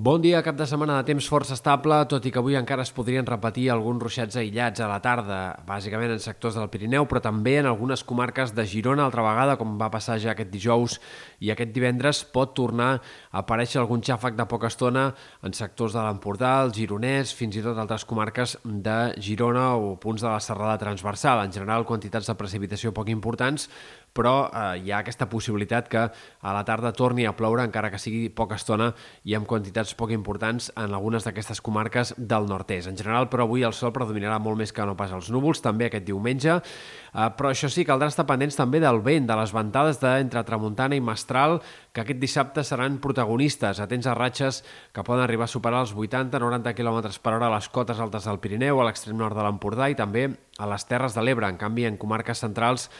Bon dia, cap de setmana de temps força estable, tot i que avui encara es podrien repetir alguns ruixats aïllats a la tarda, bàsicament en sectors del Pirineu, però també en algunes comarques de Girona, altra vegada, com va passar ja aquest dijous i aquest divendres, pot tornar a aparèixer algun xàfec de poca estona en sectors de l'Empordà, el Gironès, fins i tot altres comarques de Girona o punts de la serrada transversal. En general, quantitats de precipitació poc importants, però eh, hi ha aquesta possibilitat que a la tarda torni a ploure, encara que sigui poca estona i amb quantitats poc importants en algunes d'aquestes comarques del nord-est. En general, però avui el sol predominarà molt més que no pas els núvols, també aquest diumenge, eh, però això sí, caldrà estar pendents també del vent, de les ventades d'entre Tramuntana i Mestral, que aquest dissabte seran protagonistes, atents a ratxes que poden arribar a superar els 80-90 km per hora a les cotes altes del Pirineu, a l'extrem nord de l'Empordà i també a les Terres de l'Ebre. En canvi, en comarques centrals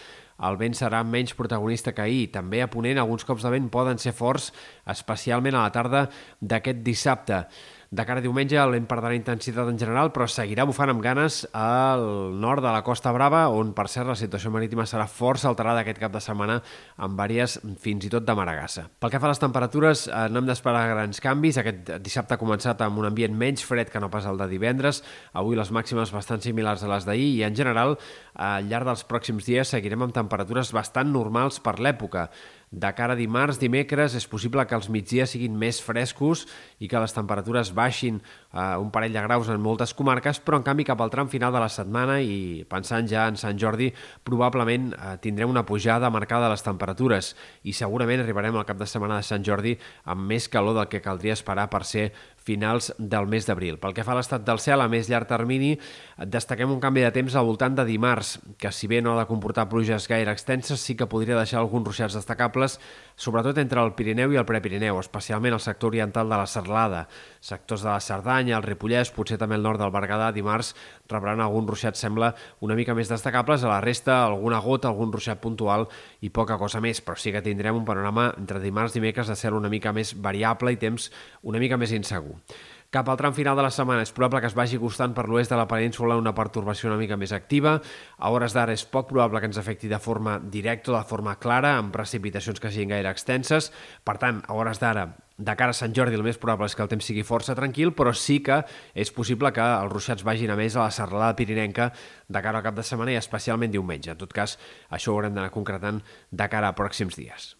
el vent serà menys protagonista que ahir. També a Ponent alguns cops de vent poden ser forts, especialment a la tarda d'aquest dissabte. De cara a diumenge el vent perdrà intensitat en general, però seguirà bufant amb ganes al nord de la Costa Brava, on, per cert, la situació marítima serà força alterada aquest cap de setmana, amb vàries fins i tot de maragassa. Pel que fa a les temperatures, eh, no hem d'esperar grans canvis. Aquest dissabte ha començat amb un ambient menys fred que no pas el de divendres. Avui les màximes bastant similars a les d'ahir i, en general, al llarg dels pròxims dies seguirem amb temperatures bastant normals per l'època. De cara a dimarts, dimecres, és possible que els migdies siguin més frescos i que les temperatures baixin eh, un parell de graus en moltes comarques, però en canvi cap al tram final de la setmana i pensant ja en Sant Jordi, probablement eh, tindrem una pujada marcada de les temperatures i segurament arribarem al cap de setmana de Sant Jordi amb més calor del que caldria esperar per ser finals del mes d'abril. Pel que fa a l'estat del cel, a més llarg termini, destaquem un canvi de temps al voltant de dimarts, que si bé no ha de comportar pluges gaire extenses, sí que podria deixar alguns ruixats destacables, sobretot entre el Pirineu i el Prepirineu, especialment al sector oriental de la Serlada. Sectors de la Cerdanya, el Ripollès, potser també el nord del Berguedà, dimarts rebran algun ruixat, sembla, una mica més destacables, a la resta alguna gota, algun ruixat puntual i poca cosa més, però sí que tindrem un panorama entre dimarts i dimecres de cel una mica més variable i temps una mica més insegur. Cap al tram final de la setmana és probable que es vagi costant per l'oest de la península una pertorbació una mica més activa. A hores d'ara és poc probable que ens afecti de forma directa o de forma clara, amb precipitacions que siguin gaire extenses. Per tant, a hores d'ara, de cara a Sant Jordi el més probable és que el temps sigui força tranquil, però sí que és possible que els ruixats vagin a més a la serralada pirinenca de cara al cap de setmana i especialment diumenge. En tot cas, això ho haurem d'anar concretant de cara a pròxims dies.